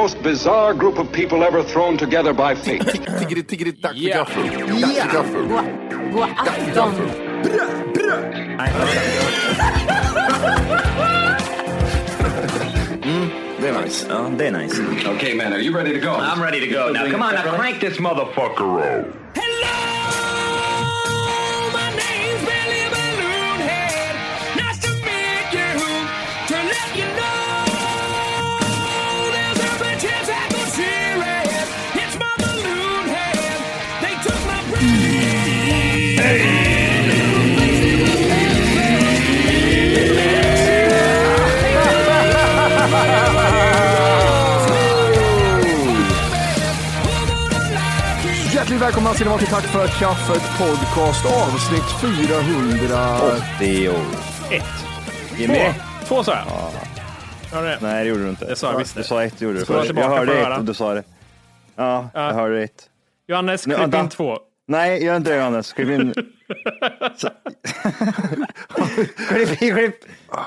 most bizarre group of people ever thrown together by fate. Tiggeri, tiggeri, dags mm, they're nice. Oh, they're nice. Okay, man, are you ready to go? I'm ready to go. Now, come on, now crank this motherfucker up. Hello! My name's Billy Balloonhead. Nice to meet you. To let you know. Välkomna ska ni vara till Tack för kaffet podcast avsnitt 400. 81. Jimmy? Två sa jag. Hörde du det? Nej, det gjorde du inte. Det sa jag visst. Du sa ett, gjorde du. Ska jag hörde att ett och du sa det. Ja, jag hörde ett. Johannes, klipp in två. Nej, gör inte det Johannes. Klipp in. Så- klipp, klipp,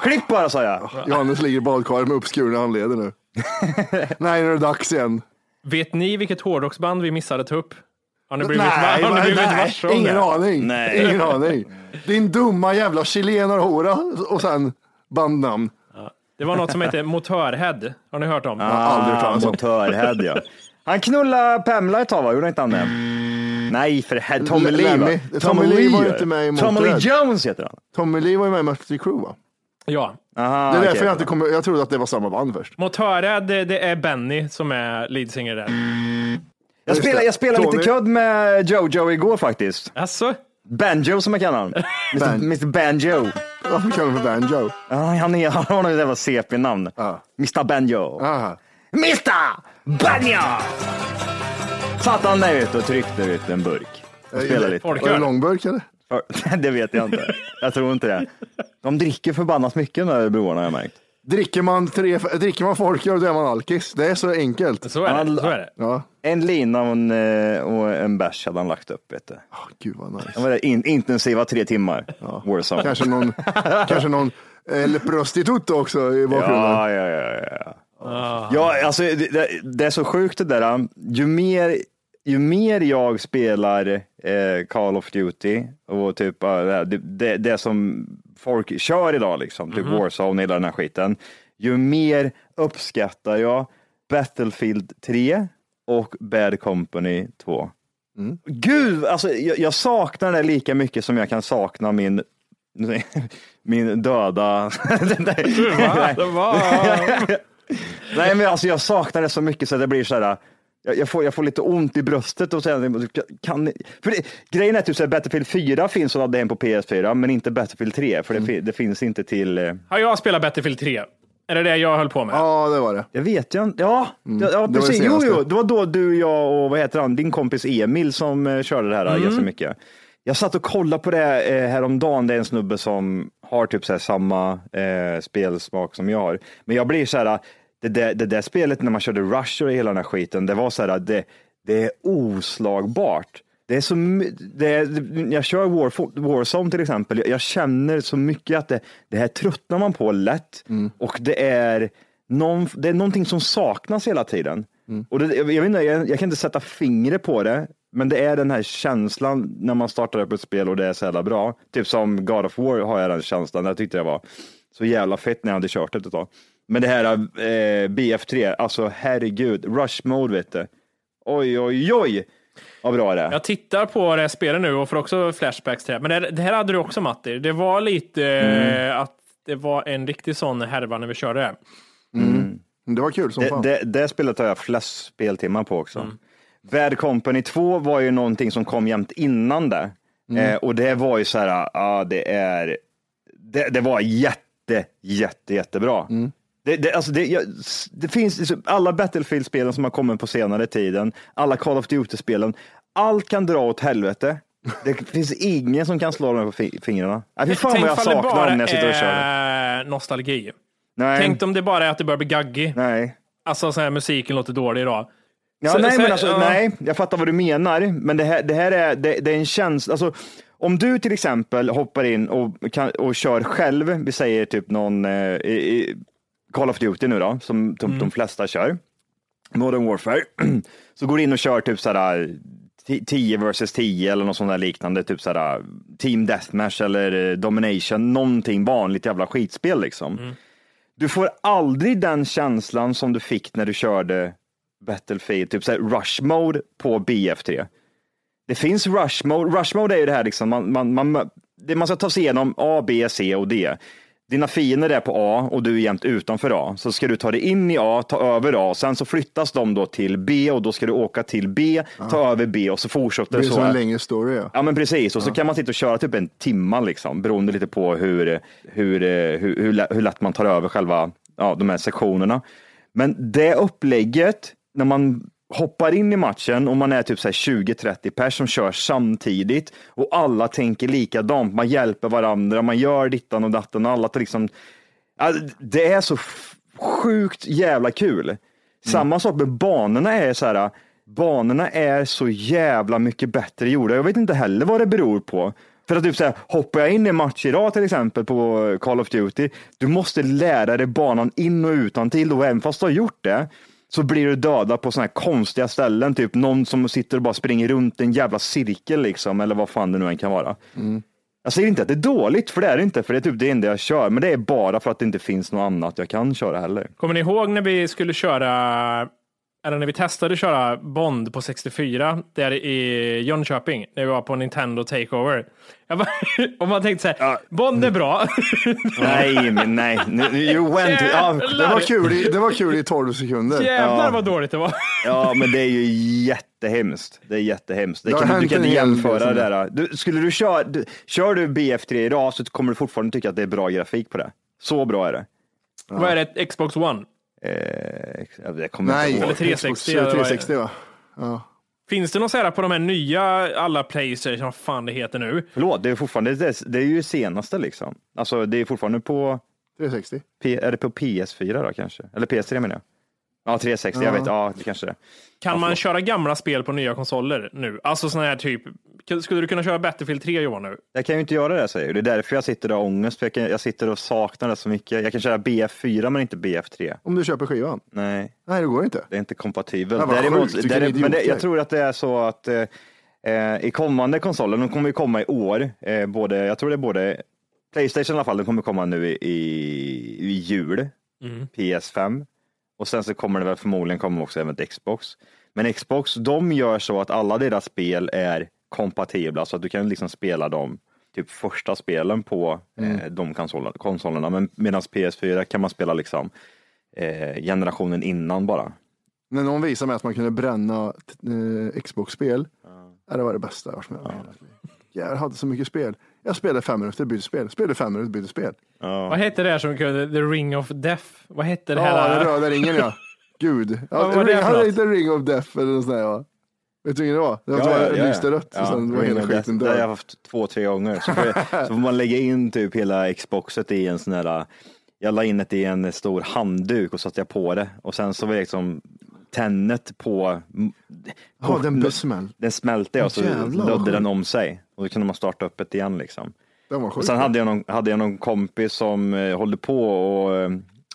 klipp bara sa jag. Johannes ligger i badkaret med uppskurna handleder nu. Nej, nu är det dags igen. Vet ni vilket hårdrocksband vi missade ta upp? Har ni blivit, Nej, har ni nej, blivit nej, varse om ingen det? aning. Nej. Ingen aning. Din dumma jävla chilenarhora och sen bandnamn. Det var något som heter Motörhead. Har ni hört om? har aldrig hört talas om. Motörhead ja. Han knullade Pamela ett tag va? Gjorde inte han det? Nej, för helvete. Tommy L- Lee va? Tommy Lee var inte med i Tommy Lee Motörhead. Jones heter han. Tommy Lee var ju med i Mötley Crüe va? Ja. Aha, Det är därför okej. jag inte kommer, jag trodde att det var samma band först. Motörhead, det, det är Benny som är leadsinger där. Jag spelade, jag spelade lite kudd med Jojo igår faktiskt. Alltså, Banjo som jag kallar honom. Ban- Mr Banjo. Varför kallar du för banjo? Ja, han, är, han har något jävla CP-namn. Ja. Mr Banjo. Aha. Mr Banjo! Satt han där ute och tryckte ut en burk. Och spelade lite. Var det långburk eller? Det vet jag inte. Jag tror inte det. De dricker förbannat mycket de där broarna har jag märkt. Dricker man, tre, dricker man folköl då är man alkis. Det är så enkelt. så är det. Så är det. Ja. En lina och en, eh, och en bärs hade han lagt upp. Vet du. Åh, gud vad nice. Det var det in, intensiva tre timmar. Warzone. Kanske någon, kanske någon El Prostituto också i bakgrunden. Ja, ja, ja. ja. Ja, alltså det, det, det är så sjukt det där. Ju mer, ju mer jag spelar eh, Call of Duty och typ eh, det, det, det som folk kör idag, liksom, typ Warzone, hela den här skiten. Ju mer uppskattar jag Battlefield 3 och Bad Company 2. Gud, alltså jag, jag saknar det lika mycket som jag kan sakna min min döda... Var... Nej, men alltså jag saknar det så mycket så det blir så här. Jag, jag, får, jag får lite ont i bröstet och sen kan ni- för det, Grejen är typ här, Battlefield 4 finns att ladda hem på PS4, men inte Battlefield 3, för det, fi- det finns inte till. eh, Har jag spelat Battlefield 3? Är det det jag höll på med? Ja, det var det. Jag vet jag inte. Ja, ja, ja det var det precis. Jo, jo, det var då du, jag och vad heter han, din kompis Emil som eh, körde det här Mm. mm. jättemycket. Jag satt och kollade på det eh, häromdagen. Det är en snubbe som har typ så här samma eh, spelsmak som jag har. Men jag blir så här, det där, det där spelet när man körde Rush och hela den här skiten, det var så här, det, det är oslagbart. Det är så, det är, jag kör War, Warzone till exempel, jag, jag känner så mycket att det, det här tröttnar man på lätt och det är, någon, det är någonting som saknas hela tiden. Och det, jag, jag, vet inte, jag, jag kan inte sätta fingret på det, men det är den här känslan när man startar upp ett spel och det är så jävla bra. Typ som God of War har jag den känslan, jag tyckte det var så jävla fett när jag hade kört det ett tag. Men det här eh, BF3, alltså herregud, rush mode vet du. Oj, oj, oj, vad bra det är. Jag tittar på det här spelet nu och får också flashbacks till det. Men det, det här hade du också Matti. Det var lite eh, att det var en riktig sån härva när vi körde det. Det var kul som Det, fan. det, det spelet har jag flest speltimmar på också. Bad Company 2 var ju någonting som kom jämt innan det. Eh, och det var ju så här, ja det är, det, det var jätte, jätte, jättebra. Det, det, alltså det, jag, det finns liksom alla Battlefield-spelen som har kommit på senare tiden, alla Call of Duty-spelen, allt kan dra åt helvete. Det finns ingen som kan slå dem på fi- fingrarna. Nej, fy fan vad jag saknar bara när jag sitter och kör. är nostalgi. Nej, Tänk om det bara är att det börjar bli gaggig. nej. Alltså så här, musiken låter dålig idag. Ja, Så- nej, så- men alltså, ja. nej, jag fattar vad du menar, men det här, det här är, det, det är en känsla, alltså, om du till exempel hoppar in och, kan, och kör själv, vi säger typ någon eh, Call of Duty nu då, som de, de flesta kör, Modern Warfare, så går du in och kör typ sådär 10 versus 10 eller något sånt där liknande, typ sådär Team Deathmatch eller eh, Domination, någonting vanligt jävla skitspel liksom. Du får aldrig den känslan som du fick när du körde Battlefield, typ såhär rush mode på BF3. Det finns rush mode. Rush mode är ju det här liksom, man, man, man, det man ska ta sig igenom A, B, C och D. Dina fiender är på A och du är jämt utanför A. Så ska du ta dig in i A, ta över A, sen så flyttas de då till B och då ska du åka till B, ta över B och så fortsätter det det blir så. en längre story. Ja. Ja men precis, och så kan man sitta och köra typ en timma liksom, beroende lite på hur, hur, hur, hur, hur lätt man tar över själva ja, de här sektionerna. Men det upplägget, när man hoppar in i matchen och man är typ 20-30 pers som kör samtidigt och alla tänker likadant, man hjälper varandra, man gör dittan och datten och alla tar liksom, det är så sjukt jävla kul. Samma sak med banorna är så här, banorna är så jävla mycket bättre gjorda. Jag vet inte heller vad det beror på. För att typ så här, hoppar jag in i en match idag till exempel på Call of Duty, du måste lära dig banan in och utan till och även fast du har gjort det så blir du dödad på sådana här konstiga ställen, typ någon som sitter och bara springer runt en jävla cirkel liksom, eller vad fan det nu än kan vara. Jag säger inte att det är dåligt, för det är det inte, för det är typ det enda jag kör, men det är bara för att det inte finns något annat jag kan köra heller. Kommer ni ihåg när vi skulle köra, eller när vi testade köra Bond på 64 där i Jönköping, när vi var på Nintendo Takeover. Jag bara, och man tänkte så här, Bond är bra. Nej, men nej. You went to, ja, Det var kul i, det var kul i 12 sekunder. Jävlar vad dåligt det var. ja, men det är ju jättehemskt. Det är jättehemskt. Det Det kan, du kan inte jämföra det där. Du, skulle du köra, du, kör du BF3 idag så kommer du fortfarande tycka att det är bra grafik på det. Så bra är det. Vad är det? Xbox One? Eh, jag kommer Nej, inte ihåg. Eller 360, Xbox eller vad är det? 360 va? Ja. Finns det något så här på de här nya alla Playstation, vad fan det heter nu? Förlåt, det är fortfarande det, det är ju senaste liksom. Alltså det är fortfarande på, 360. P, är det på PS4 då kanske? Eller PS3 menar jag. Ja, 360, jag vet, ja det kanske det. Kan man köra gamla spel på nya konsoler nu? Alltså sån här typ, skulle du kunna köra Battlefield 3 Johan nu? Jag kan ju inte göra det säger du. Det är därför jag sitter och har ångest, för jag, kan, jag sitter och saknar det så mycket. Jag kan köra BF4 men inte BF3. Om du köper skivan. Nej, Nej, det går inte. det är inte kompatibelt. Ja, vad sjukt, vilken där, men det, jag tror att det är så att eh, eh, i kommande konsoler, de kommer ju komma i år, eh, både, jag tror det är både Playstation i alla fall, den kommer komma nu i, i, i jul, PS5 och sen så kommer det väl förmodligen komma också även till Xbox. Men Xbox, de gör så att alla deras spel är kompatibla så att du kan liksom spela dem typ första spelen på eh, de konsolerna, konsolerna. Men medan PS4 kan man spela liksom eh, generationen innan bara. När någon visade mig att man kunde bränna eh, Xbox-spel, ja. det var det bästa jag varit med om. liv. Jag hade så mycket spel. Jag spelade fem minuter, bytte spel. Spelade fem minuter, bytte spel. Vad hette det här som kunde, The Ring of Death? Vad hette det Ja, här? den röda ringen ja. Gud. Ja, Vad var det ring, för hade något? inte Ring of Death eller något sånt där va? Vet du vilken det var? Det var att det lyste rött och sen var Ring hela of Death. skiten Det har jag död. haft två, tre gånger. Så får, jag, så får man lägga in typ hela Xboxet i en sån här, jag la in det i en stor handduk och satte jag på det och sen så var det liksom tennet på, Ja, den besmäll. den smälte och så Jävlar, lödde den om sig och då kunde man starta upp det igen liksom. Den var sjuk. sen hade jag någon, hade jag någon kompis som eh, håller på och eh,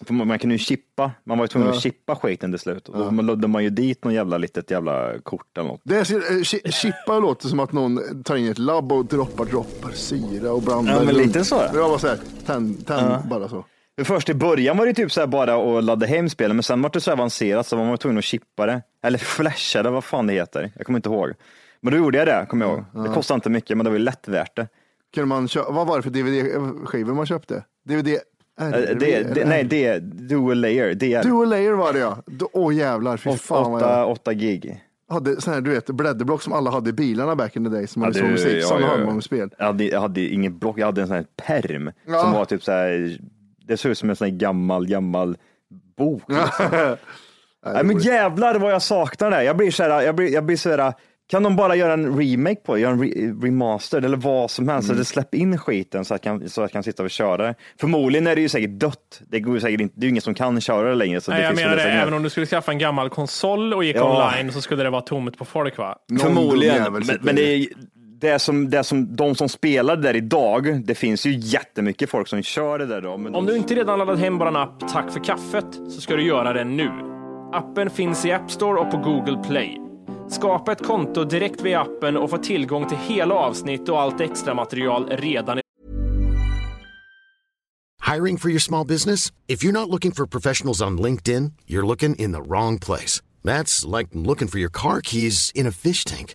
man, kunde ju chippa, man var ju tvungen Ja. att chippa skiten till slut. Och då lödde man ju dit någon jävla litet jävla kort eller något. Det är, eh, chi- chippa låter som att någon tar in ett labb och droppar, droppar syra och blandar. Ja, men runt. lite så. Jag var så här, tänd, tänd bara så. För först i början var det typ så bara att ladda hem spelen, men sen var det så avancerat så man var tvungen att chippa det. Eller flasha det, vad fan det heter. Jag kommer inte ihåg. Men då gjorde jag det, kommer jag ihåg. Det kostade inte mycket, men det var ju lätt värt det. Kunde man köpa, vad var det för DVD-skivor man köpte? DVD? Eh, Det, det, nej, det dual layer. Är Dual layer var det ja. Åh jävlar, fy fan vad 8, jag 8 gig. hade sån här, du vet, blädderblock som alla hade i bilarna back in the day som man Ja, såg musik. ja, Sådana ja, ja. man spel. Jag hade, jag hade ingen block, jag hade en sån här perm Ja. som var typ så här, det såg ut som en sån här gammal, gammal bok. Liksom. Nej, men jävlar vad jag saknar det. Jag blir så här, jag blir, jag blir så här, kan de bara göra en remake på det, göra en re, remaster eller vad som helst, Mm. eller släpp in skiten så att, jag kan, så att jag kan sitta och köra det. Förmodligen är det ju säkert dött. Det, går ju säkert inte, det är ju ingen som kan köra det längre. Så Nej, det jag finns menar det, säkert- även om du skulle skaffa en gammal konsol och gick Ja. online så skulle det vara tomt på folk va? Någon Förmodligen, men, men det är, det som, det som, de som spelar där idag, det finns ju jättemycket folk som kör det där då. Men Om du inte redan laddat hem bara en app Tack för kaffet så ska du göra det nu. Appen finns i App Store och på Google Play. Skapa ett konto direkt via appen och få tillgång till hela avsnitt och allt extra material redan i Hiring for your small business? If you're not looking for professionals on LinkedIn, you're looking in the wrong place. That's like looking for your car keys in a fish tank.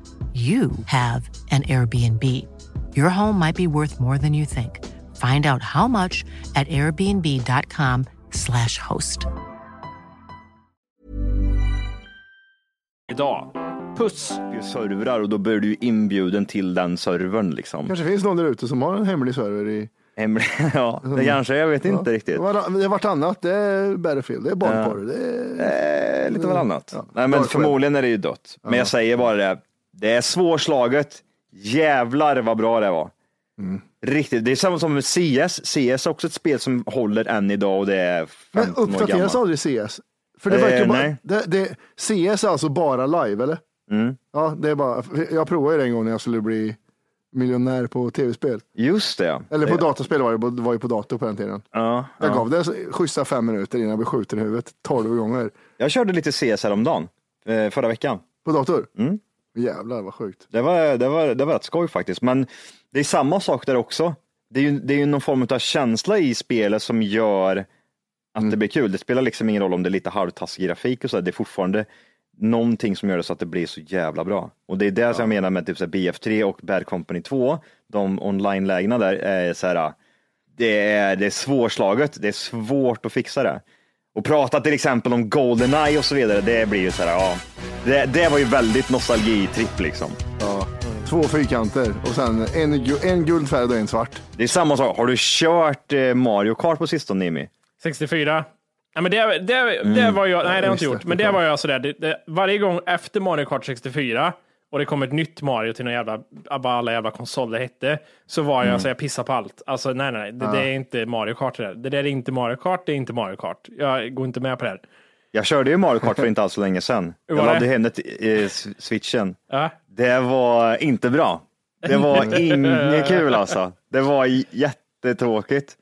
you have an Airbnb. Your home might be worth more than you think. Find out how much at airbnb.com/slash host. idag. Puss! ju servrar och då blir du ju inbjuden till den servern liksom. Kanske finns någon där ute som har en hemlig server i Hemlig, ja, det kanske, jag vet inte riktigt. Var- Det är vartannat, det är Battlefield, det är barnporr, det är... Eh, lite varannat. Ja, Nej, men förmodligen är det ju dött. Men jag säger bara det, det är svårslaget. Jävlar vad bra det var. Mm. Riktigt, det är samma som med CS. CS är också ett spel som håller än idag och det är Men 15 år uppdateras aldrig CS? För det Eh, verkar bara, nej. det, det, CS är alltså bara live eller? Mm. Ja, det är bara, jag provade det en gång när jag skulle bli miljonär på tv-spel. Just det. Eller på det, dataspel var det, det var ju på dator på den tiden. ja, Jag ja. gav det schyssta fem minuter innan jag blev skjuten i huvudet tolv gånger. Jag körde lite CS häromdagen, eh, förra veckan. På dator? Mm. Jävlar vad sjukt. Det var, det, var, det var rätt skoj faktiskt. Men det är samma sak där också. Det är ju, det är ju någon form av känsla i spelet som gör att det blir kul. Det spelar liksom ingen roll om det är lite halvtaskig grafik och så. Det är fortfarande någonting som gör det så att det blir så jävla bra. Och det är det som jag menar med typ så här BF3 och Bad Company 2. De online-lägena där är så här. Det är, det är svårslaget. Det är svårt att fixa det. Och prata till exempel om Goldeneye och så vidare. Det blir ju så här, ja. Det, det var ju väldigt nostalgitripp liksom. Ja. Två fyrkanter och sen en, gu- en guldfärgad och en svart. Det är samma sak. Har du kört eh, Mario Kart på sistone, Nimi? 64. Ja, men det, det, det var jag, nej det har jag inte gjort, det. men det var jag sådär, det, det, varje gång efter Mario Kart 64 och det kom ett nytt Mario till någon jävla, vad alla jävla konsoler hette, så var jag så jag pissade på allt. Alltså nej, nej, det, det är inte Mario Kart det där. Det där är inte Mario Kart, det är inte Mario Kart. Jag går inte med på det här. Jag körde ju Mario Kart för inte alls så länge sedan. Jag laddade hem det till eh, switchen. Ja. Det var inte bra. Det var inget kul alltså. Det var jättetråkigt.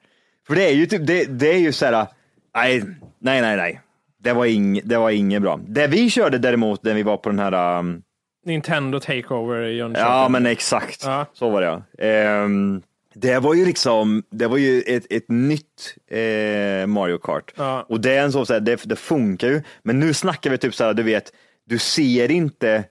För det är ju typ, det, det är ju så här, nej, nej, nej, nej. Det var, ing, det var inget bra. Det vi körde däremot när vi var på den här, um, Nintendo Takeover i Jönköping. ja men exakt, Ja. så var det ja. Ehm, det var ju liksom, det var ju ett, ett nytt eh, Mario Kart. Ja. Och det är en sån, så här, det, det funkar ju. Men nu snackar vi typ så här, du vet, du ser inte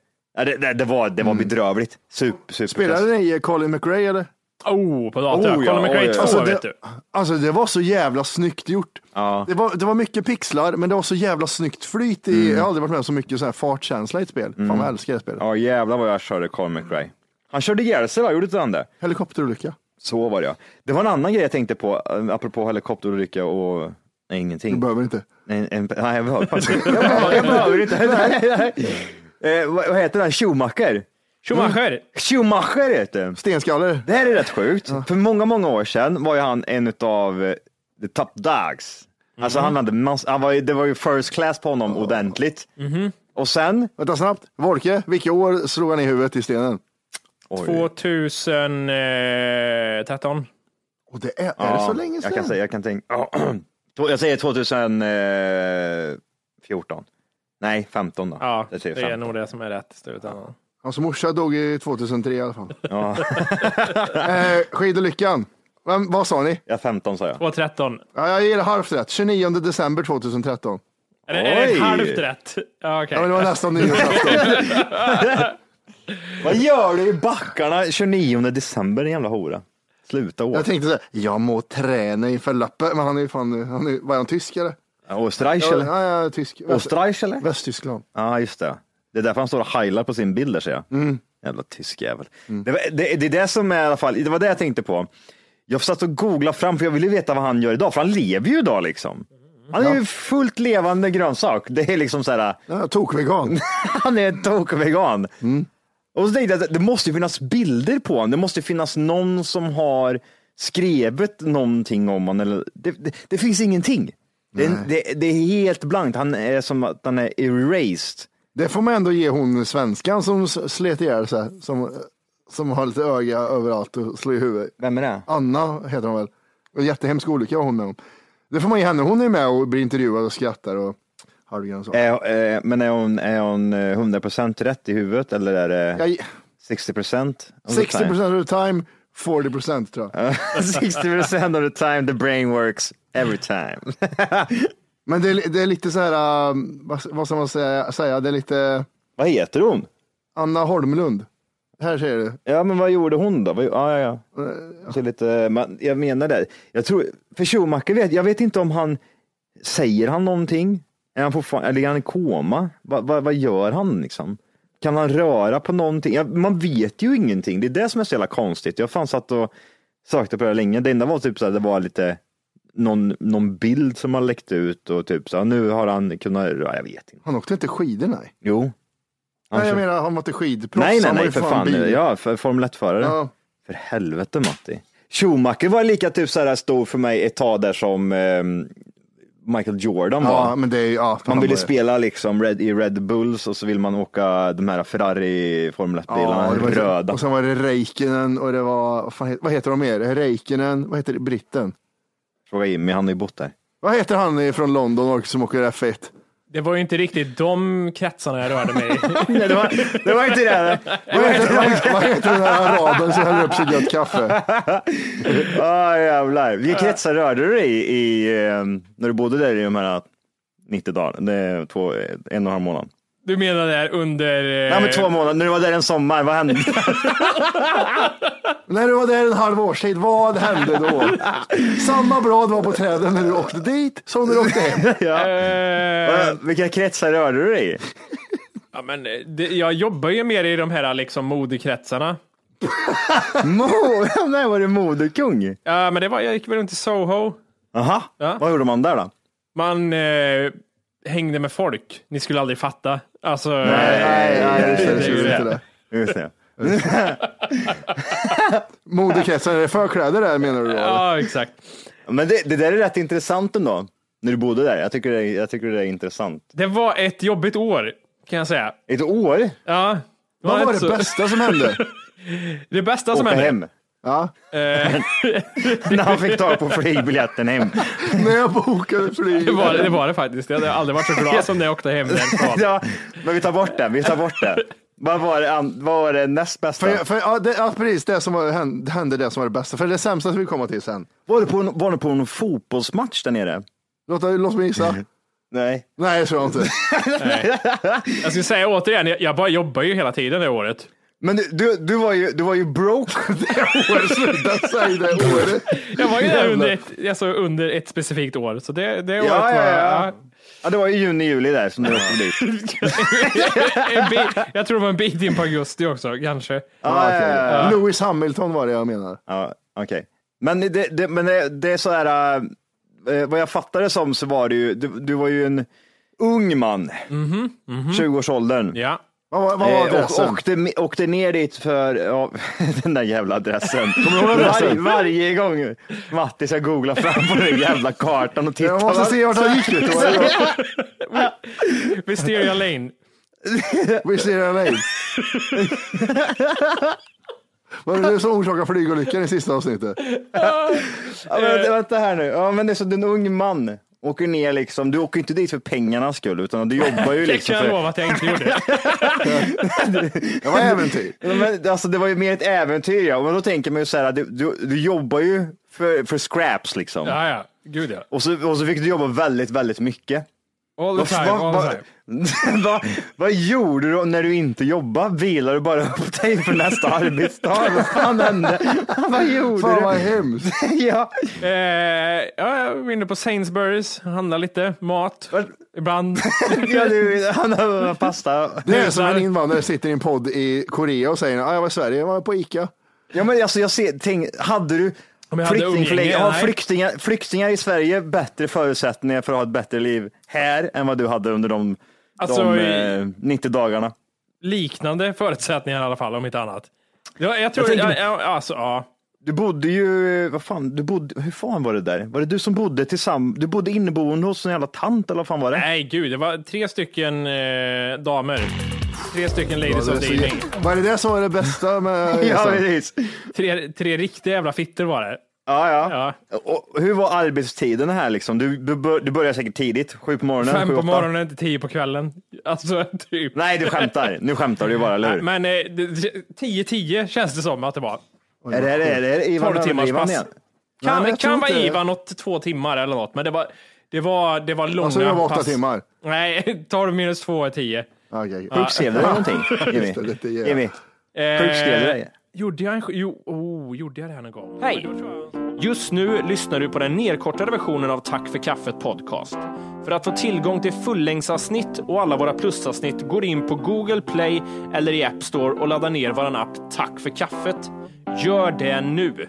det, det, det var, det var Mm. bedrövligt. Super, super. Spelade ni Colin McRae eller? Oh, på dator. Oh, ja, Colin McRae oj, oj, 2 oj. Alltså, vet det, du. alltså det var så jävla snyggt gjort. Ja. Det, var, det var mycket pixlar, men det var så jävla snyggt flyt i, Mm. jag har aldrig varit med om så mycket så här fartkänsla i ett spel. Fan vad jag älskar det spelet. Ja jävlar vad jag körde Colin McRae. Han körde ihjäl sig va, gjorde inte han det? Helikopterolycka. Så var det ja. Det var en annan grej jag tänkte på, eh, apropå helikopterolycka och nej, Du ingenting. behöver inte. Nej, en, nej jag behöver. Jag behöver, jag behöver inte. Nej, nej. Eh, vad, vad heter den? Schumacher? Schumacher. Schumacher heter den. Stenskaller. Det här är rätt sjukt. För många, många år sedan var ju han en av eh, the top dogs. Alltså han hade mass, han var, ju- det var ju first class på honom ordentligt. Och sen, Vänta snabbt. Volke, vilka år slog han i huvudet i stenen? oj, 2013. Och det är, är det så länge sedan? Jag kan säga, jag kan tänka, jag säger 2014. Nej, 15 då. Ja, det är 15. nog det som är rätt i slutändan. Hans morsa dog i 2003 i alla fall. Ja, eh, skidolyckan. Vem, vad sa ni? ja, 15 sa jag. 213. Ja, jag ger halvt rätt. 29 december 2013. Är det, är det halvt rätt? Ja, okej. Ja, men det var nästan nyårsafton. Vad gör du i backarna 29 december, din jävla hora? Sluta åka. Jag tänkte så här, jag må träna inför loppet, men han är ju fan, han är, var han tysk eller? Österreich Ja, eller? ja, ja, tysk. Österreich eller? Västtyskland. Ja, just det. Det är därför han står och heilar på sin bild där ser jag. Mm. Jävla tysk jävel. Det, var, det, det är det som är i alla fall, det var det jag tänkte på. Jag satt och googlade fram, för jag ville veta vad han gör idag, för han lever ju idag liksom. Han är ju fullt levande grönsak. Det är liksom så här, Ja, tokvegan. han är tokvegan. Och så tänkte jag att det måste ju finnas bilder på honom. Det måste finnas någon som har skrivit någonting om honom. Det, det, det finns ingenting. Det, det är helt blankt. Han är som att han är erased. Det får man ändå ge hon svenskan som slet ihjäl sig, som, som har lite öga överallt och slår i huvudet. Vem är det? Anna heter hon väl. Och jättehemsk olycka var hon med om. Det får man ge henne. Hon är med och blir intervjuad och skrattar och halvgrann så. Är, eh, men är hon, är hon eh, 100% rätt i huvudet eller är det Jag, 60%? of the 60 time? procent of the time, 40 procent tror jag. 60% of the time the brain works every time. Men det är, det är lite så här, um, vad, vad ska man säga, säga, det är lite vad heter hon? Anna Holmlund. Här ser du. Ja, men vad gjorde hon då? Ja, ja, ja. Så lite, man, jag menar det. Jag tror, för Schumacher vet, jag vet inte om han, säger han någonting? Är han fortfarande, eller är han i koma? Va, va, vad gör han liksom? Kan han röra på någonting? Ja, man vet ju ingenting. Det är det som är så jävla konstigt. Jag fan satt och sökte på det länge. Det enda var typ så här, det var lite någon, någon bild som har läckt ut och typ så nu har han kunnat, ja, jag vet inte. Han åkte inte skidor nej. Jo. Han Nej, jag menar han var inte skidproffs. nej, nej, nej, för fan. bil. Ja, för Formel 1-förare. Ja. För helvete Matti. Schumacher var lika typ så här stor för mig ett tag där som ehm, Michael Jordan var. Ja, är ja, man han ville spela liksom Red, i Red Bulls och så vill man åka de här Ferrari Formel 1-bilarna, Ja, röda. Och sen var det Räikkönen och det var, vad, fan, heter- vad heter de mer? Räikkönen, vad heter det, britten? Fråga Jimmy, han har ju bott där. Vad heter han från London som åker F1? Det var ju inte riktigt de kretsarna jag rörde mig i. det, var, det var inte det. Vad heter, vad, heter, vad heter den där araben som häller upp så gött kaffe? Ah, jävlar. Vilka kretsar rörde du dig i, i ehm, när du bodde där i de här 90 dagarna? Det är två, en och en halv månad. Du menar där under... eh, Nej men två månader, när du var där en sommar, vad hände? När du var där en halv årstid, vad hände då? Samma blad var på träden när du åkte dit som när du åkte hem. ja. eh, Vilka kretsar rörde du dig i? ja, men det, jag jobbar ju mer i de här liksom modekretsarna. Mo- Nej, var det modekung? Ja, men det var, jag gick väl runt i Soho. Aha, Ja. vad gjorde man där då? Man eh, hängde med folk. Ni skulle aldrig fatta. Alltså, Nej, nej, nej, det känns det är ju ju inte det. det. Just det. Modekretsen, är det förkläder där menar du då? Ja, exakt. Men det, det där är rätt intressant ändå, när du bodde där. Jag tycker det är, jag tycker det är intressant. Det var ett jobbigt år, kan jag säga. Ett år? Ja. Vad var inte det så- bästa som hände? Det bästa som Åka hände. hem. Ja, Eh, När han fick tag på flygbiljetten hem. när jag bokade flyg. det, var, det var det faktiskt. Jag hade aldrig varit så glad som när jag åkte hem därifrån. ja, men vi tar bort det, vi tar bort det. Vad var det, an- vad var det näst bästa? För, för, ja, det, ja, precis, det som var, hände, hände det som var det bästa. För det sämsta ska vi komma till sen. Var du på, en- var du på en fotbollsmatch där nere? Låt, låt mig gissa. Nej. Nej, jag tror inte. Jag ska säga återigen, jag, jag bara jobbar ju hela tiden det året. Men du, du, var ju, du var ju broke. Året, sluta säga det året. Jag var ju där under ett, alltså under ett specifikt år, så det, det året Ja, var ja, ja. Ja, det var ju juni, juli där som du åkte dit. en bit, jag tror det var en bit in på augusti också, kanske. Ja, ja. Lewis Hamilton var det jag menar. Ja, okej. Men, det, det, men det, det är så här, äh, vad jag fattar det som så var det ju, du, du var ju en ung man, 20-årsåldern. Ja. Vad, var- vad var Eh, och adressen? åkte, åkte ner dit för ja, den där jävla adressen. du ihåg adressen? Varje, varje gång Mattis jag googlar fram på den jävla kartan och tittar. jag måste se vart han gick. Var. Wisteria Lane. Den lane. Var det du som orsakade flygolyckan i sista avsnittet? Ja, men, vänta här nu. Ja, men det är så en ung man åker ner liksom. Du åker inte dit för pengarnas skull utan du jobbar ju Det liksom kan jag för... lova att jag inte gjorde. Det var äventyr. Men, alltså, det var ju mer ett äventyr ja. Men då tänker man ju så här, du, du, du jobbar ju för, för scraps liksom. Ja, ja. Gud ja. Och, så, och så fick du jobba väldigt, väldigt mycket. All the time, Vad- all the vad- time. vad, vad gjorde du när du inte jobbade? Vilade du bara upp dig för nästa arbetsdag? Vad fan hände? vad gjorde Fan vad du? hemskt. ja. Eh, ja, jag var inne på Sainsbury's, handlar lite mat. Ibland. ja, du, han har pasta. Det är som en invandrare sitter i en podd i Korea och säger att jag var i Sverige, jag var på Ica. Ja, men alltså jag ser, tänk, hade du Om jag hade flyktingförläggning- umgänge, har flyktingar, flyktingar i Sverige bättre förutsättningar för att ha ett bättre liv här än vad du hade under de, Alltså, de eh, 90 dagarna? Liknande förutsättningar i alla fall, om inte annat. Ja, jag tror, Jag jag tänker- ja, alltså, ja. Du bodde ju, vad fan, du bodde, hur fan var det där? Var det du som bodde tillsammans, du bodde inneboende hos en jävla tant eller vad fan var det? Nej, gud, det var tre stycken eh, damer. Tre stycken ladies Det of the evening. Var det det som var det bästa med Ja, precis. Tre, tre riktiga jävla fittor var det. Ja, ja. Ja. Och hur var arbetstiden här liksom? Du, du, bör, du började säkert tidigt, sju på morgonen, Fem sju, på åtta. morgonen till tio på kvällen. Alltså, typ. Nej, du skämtar. Nu skämtar du bara, eller hur? Men eh, det- 10-10 känns det som att det var. är det, är det, är det Ivan 12 timmars Ivan pass. igen? Nej, Kan, tror kan vara inte det. Ivan något två timmar eller något, men det var, det var, det var långa Alltså jag var åtta pass. timmar. Nej, 12 minus 2 är 10. Sjukskrev du dig någonting, Jimmy? Just det, lite jävla. Jimmy, sjukskrev du dig? Eh, Gjorde jag en... Jo, oh, gjorde jag det här någon gång? Hej! Just nu lyssnar du på den nedkortade versionen av Tack för kaffet podcast. För att få tillgång till fullängdsavsnitt och alla våra plusavsnitt går in på Google Play eller i App Store och laddar ner vår app Tack för kaffet. Gör det nu!